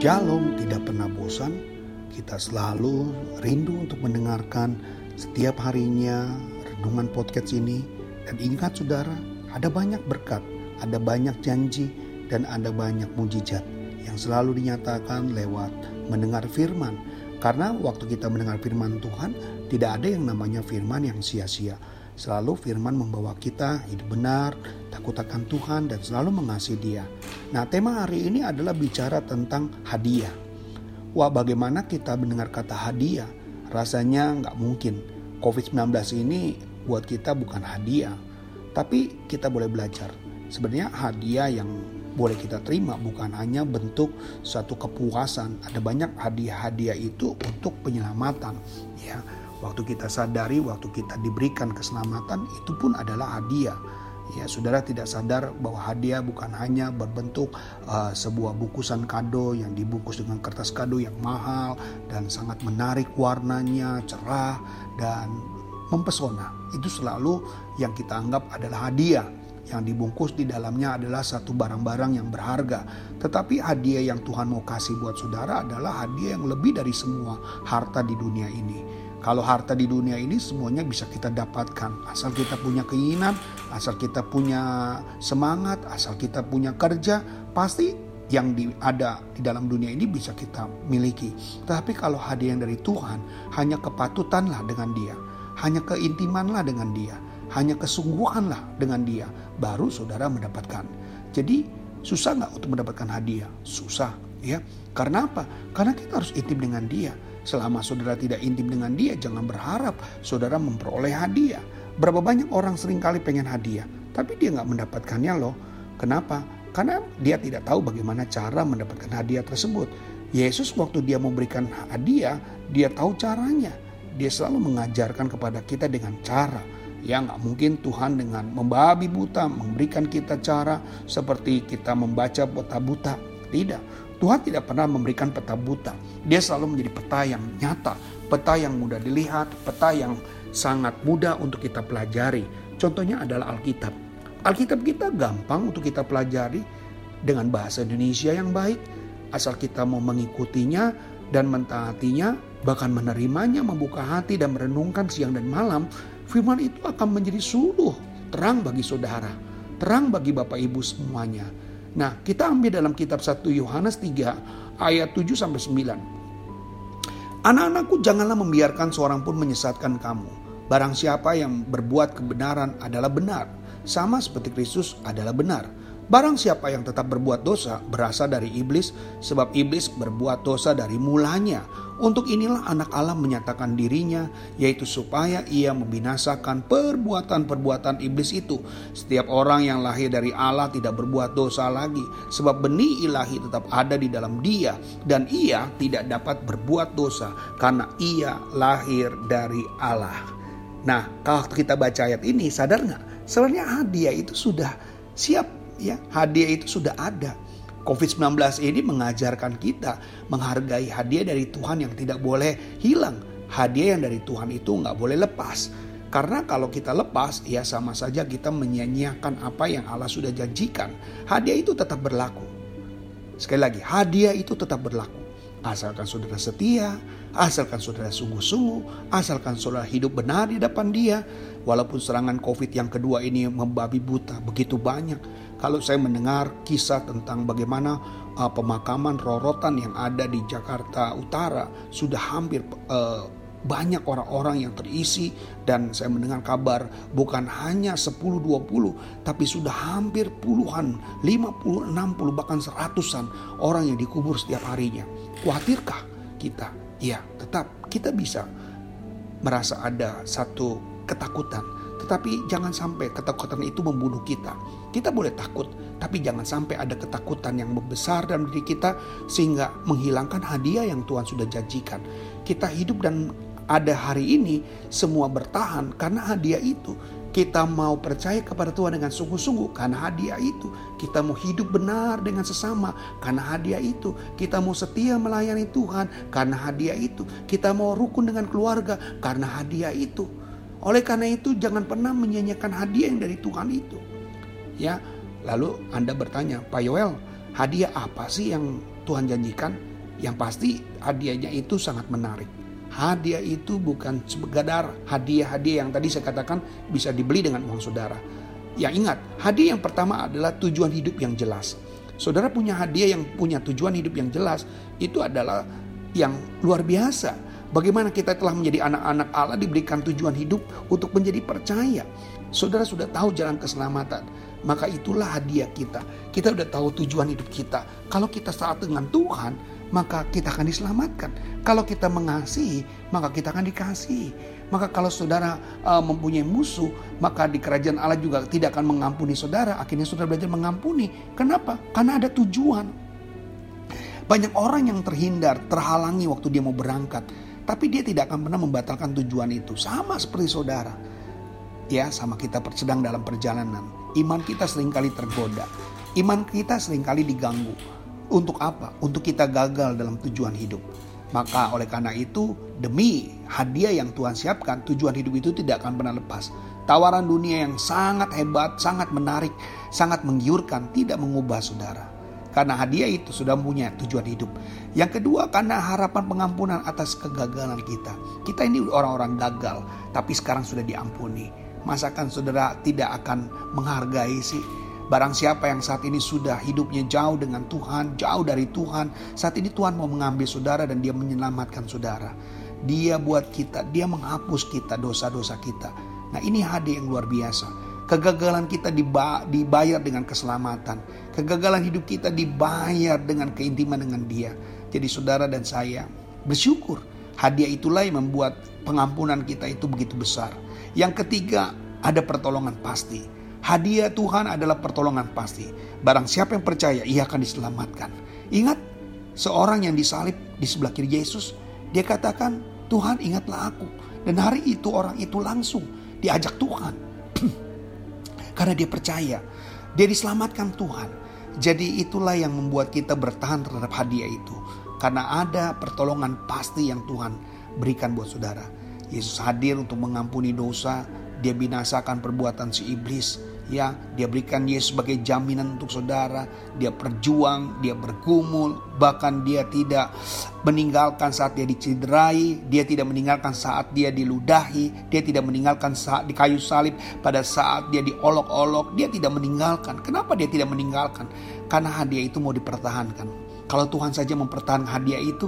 Shalom tidak pernah bosan, kita selalu rindu untuk mendengarkan setiap harinya renungan podcast ini. Dan ingat saudara, ada banyak berkat, ada banyak janji, dan ada banyak mujizat yang selalu dinyatakan lewat mendengar firman. Karena waktu kita mendengar firman Tuhan, tidak ada yang namanya firman yang sia-sia. Selalu firman membawa kita hidup benar, takut akan Tuhan dan selalu mengasihi dia. Nah tema hari ini adalah bicara tentang hadiah. Wah bagaimana kita mendengar kata hadiah? Rasanya nggak mungkin. COVID-19 ini buat kita bukan hadiah. Tapi kita boleh belajar. Sebenarnya hadiah yang boleh kita terima bukan hanya bentuk suatu kepuasan. Ada banyak hadiah-hadiah itu untuk penyelamatan. Ya, Waktu kita sadari, waktu kita diberikan keselamatan, itu pun adalah hadiah. Ya, saudara tidak sadar bahwa hadiah bukan hanya berbentuk uh, sebuah bungkusan kado yang dibungkus dengan kertas kado yang mahal dan sangat menarik warnanya, cerah dan mempesona. Itu selalu yang kita anggap adalah hadiah yang dibungkus di dalamnya adalah satu barang-barang yang berharga. Tetapi hadiah yang Tuhan mau kasih buat saudara adalah hadiah yang lebih dari semua harta di dunia ini kalau harta di dunia ini semuanya bisa kita dapatkan asal kita punya keinginan, asal kita punya semangat, asal kita punya kerja, pasti yang di, ada di dalam dunia ini bisa kita miliki. Tetapi kalau hadiah dari Tuhan, hanya kepatutanlah dengan Dia, hanya keintimanlah dengan Dia, hanya kesungguhanlah dengan Dia, baru saudara mendapatkan. Jadi susah nggak untuk mendapatkan hadiah? Susah, ya. Karena apa? Karena kita harus intim dengan Dia Selama saudara tidak intim dengan dia, jangan berharap saudara memperoleh hadiah. Berapa banyak orang sering kali pengen hadiah, tapi dia nggak mendapatkannya loh. Kenapa? Karena dia tidak tahu bagaimana cara mendapatkan hadiah tersebut. Yesus waktu dia memberikan hadiah, dia tahu caranya. Dia selalu mengajarkan kepada kita dengan cara. Ya nggak mungkin Tuhan dengan membabi buta memberikan kita cara seperti kita membaca peta buta. Tidak, Tuhan tidak pernah memberikan peta buta. Dia selalu menjadi peta yang nyata, peta yang mudah dilihat, peta yang sangat mudah untuk kita pelajari. Contohnya adalah Alkitab. Alkitab kita gampang untuk kita pelajari dengan bahasa Indonesia yang baik. Asal kita mau mengikutinya dan mentaatinya, bahkan menerimanya, membuka hati dan merenungkan siang dan malam, firman itu akan menjadi suluh terang bagi saudara, terang bagi Bapak Ibu semuanya Nah, kita ambil dalam kitab 1 Yohanes 3 ayat 7 sampai 9. Anak-anakku janganlah membiarkan seorang pun menyesatkan kamu. Barang siapa yang berbuat kebenaran adalah benar, sama seperti Kristus adalah benar. Barang siapa yang tetap berbuat dosa berasal dari iblis, sebab iblis berbuat dosa dari mulanya. Untuk inilah anak Allah menyatakan dirinya, yaitu supaya ia membinasakan perbuatan-perbuatan iblis itu. Setiap orang yang lahir dari Allah tidak berbuat dosa lagi, sebab benih ilahi tetap ada di dalam dia, dan ia tidak dapat berbuat dosa karena ia lahir dari Allah. Nah, kalau kita baca ayat ini, sadar nggak? Sebenarnya hadiah itu sudah siap ya hadiah itu sudah ada. COVID-19 ini mengajarkan kita menghargai hadiah dari Tuhan yang tidak boleh hilang. Hadiah yang dari Tuhan itu nggak boleh lepas. Karena kalau kita lepas, ya sama saja kita menyanyiakan apa yang Allah sudah janjikan. Hadiah itu tetap berlaku. Sekali lagi, hadiah itu tetap berlaku. Asalkan saudara setia, asalkan saudara sungguh-sungguh, asalkan saudara hidup benar di depan dia. Walaupun serangan COVID yang kedua ini membabi buta begitu banyak, kalau saya mendengar kisah tentang bagaimana uh, pemakaman rorotan yang ada di Jakarta Utara sudah hampir uh, banyak orang-orang yang terisi dan saya mendengar kabar bukan hanya 10-20 tapi sudah hampir puluhan 50, 60 bahkan seratusan orang yang dikubur setiap harinya. Khawatirkah kita? Ya tetap kita bisa merasa ada satu ketakutan tetapi jangan sampai ketakutan itu membunuh kita. Kita boleh takut, tapi jangan sampai ada ketakutan yang membesar dalam diri kita sehingga menghilangkan hadiah yang Tuhan sudah janjikan. Kita hidup dan ada hari ini semua bertahan karena hadiah itu. Kita mau percaya kepada Tuhan dengan sungguh-sungguh karena hadiah itu. Kita mau hidup benar dengan sesama karena hadiah itu. Kita mau setia melayani Tuhan karena hadiah itu. Kita mau rukun dengan keluarga karena hadiah itu. Oleh karena itu jangan pernah menyanyikan hadiah yang dari Tuhan itu. Ya, lalu Anda bertanya, Pak Yoel, hadiah apa sih yang Tuhan janjikan? Yang pasti hadiahnya itu sangat menarik. Hadiah itu bukan sekedar hadiah-hadiah yang tadi saya katakan bisa dibeli dengan uang saudara. Yang ingat, hadiah yang pertama adalah tujuan hidup yang jelas. Saudara punya hadiah yang punya tujuan hidup yang jelas, itu adalah yang luar biasa Bagaimana kita telah menjadi anak-anak Allah diberikan tujuan hidup untuk menjadi percaya. Saudara sudah tahu jalan keselamatan. Maka itulah hadiah kita. Kita sudah tahu tujuan hidup kita. Kalau kita saat dengan Tuhan, maka kita akan diselamatkan. Kalau kita mengasihi, maka kita akan dikasihi. Maka kalau saudara uh, mempunyai musuh, maka di kerajaan Allah juga tidak akan mengampuni saudara. Akhirnya saudara belajar mengampuni. Kenapa? Karena ada tujuan. Banyak orang yang terhindar, terhalangi waktu dia mau berangkat tapi dia tidak akan pernah membatalkan tujuan itu. Sama seperti saudara. Ya, sama kita sedang dalam perjalanan. Iman kita sering kali tergoda. Iman kita sering kali diganggu. Untuk apa? Untuk kita gagal dalam tujuan hidup. Maka oleh karena itu, demi hadiah yang Tuhan siapkan, tujuan hidup itu tidak akan pernah lepas. Tawaran dunia yang sangat hebat, sangat menarik, sangat menggiurkan, tidak mengubah saudara. Karena hadiah itu sudah punya tujuan hidup. Yang kedua karena harapan pengampunan atas kegagalan kita. Kita ini orang-orang gagal tapi sekarang sudah diampuni. Masakan saudara tidak akan menghargai sih? Barang siapa yang saat ini sudah hidupnya jauh dengan Tuhan, jauh dari Tuhan. Saat ini Tuhan mau mengambil saudara dan dia menyelamatkan saudara. Dia buat kita, dia menghapus kita dosa-dosa kita. Nah ini hadiah yang luar biasa. Kegagalan kita dibayar dengan keselamatan. Kegagalan hidup kita dibayar dengan keintiman dengan dia. Jadi saudara dan saya bersyukur. Hadiah itulah yang membuat pengampunan kita itu begitu besar. Yang ketiga ada pertolongan pasti. Hadiah Tuhan adalah pertolongan pasti. Barang siapa yang percaya ia akan diselamatkan. Ingat seorang yang disalib di sebelah kiri Yesus. Dia katakan Tuhan ingatlah aku. Dan hari itu orang itu langsung diajak Tuhan karena dia percaya. Dia diselamatkan Tuhan. Jadi itulah yang membuat kita bertahan terhadap hadiah itu. Karena ada pertolongan pasti yang Tuhan berikan buat saudara. Yesus hadir untuk mengampuni dosa. Dia binasakan perbuatan si iblis. Ya dia berikan Yesus sebagai jaminan untuk saudara. Dia berjuang dia bergumul. Bahkan dia tidak meninggalkan saat dia dicederai. Dia tidak meninggalkan saat dia diludahi. Dia tidak meninggalkan saat di kayu salib. Pada saat dia diolok-olok dia tidak meninggalkan. Kenapa dia tidak meninggalkan? Karena hadiah itu mau dipertahankan. Kalau Tuhan saja mempertahankan hadiah itu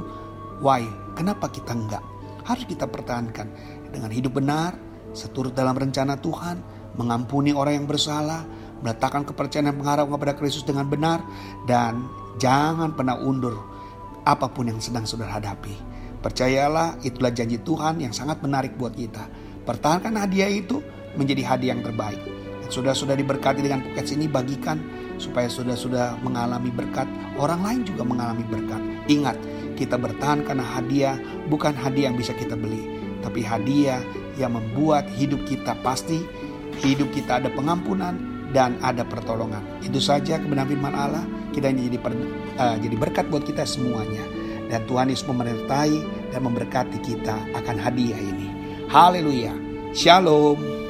why? Kenapa kita enggak harus kita pertahankan dengan hidup benar seturut dalam rencana Tuhan mengampuni orang yang bersalah, meletakkan kepercayaan dan pengharap kepada Kristus dengan benar, dan jangan pernah undur apa pun yang sedang saudara hadapi. Percayalah itulah janji Tuhan yang sangat menarik buat kita. Pertahankan hadiah itu menjadi hadiah yang terbaik. Dan sudah-sudah diberkati dengan podcast ini bagikan supaya sudah-sudah mengalami berkat, orang lain juga mengalami berkat. Ingat, kita bertahan karena hadiah bukan hadiah yang bisa kita beli, tapi hadiah yang membuat hidup kita pasti hidup kita ada pengampunan dan ada pertolongan. Itu saja kebenaran firman Allah. Kita ini jadi per, uh, jadi berkat buat kita semuanya. Dan Tuhan Yesus menyertai dan memberkati kita akan hadiah ini. Haleluya. Shalom.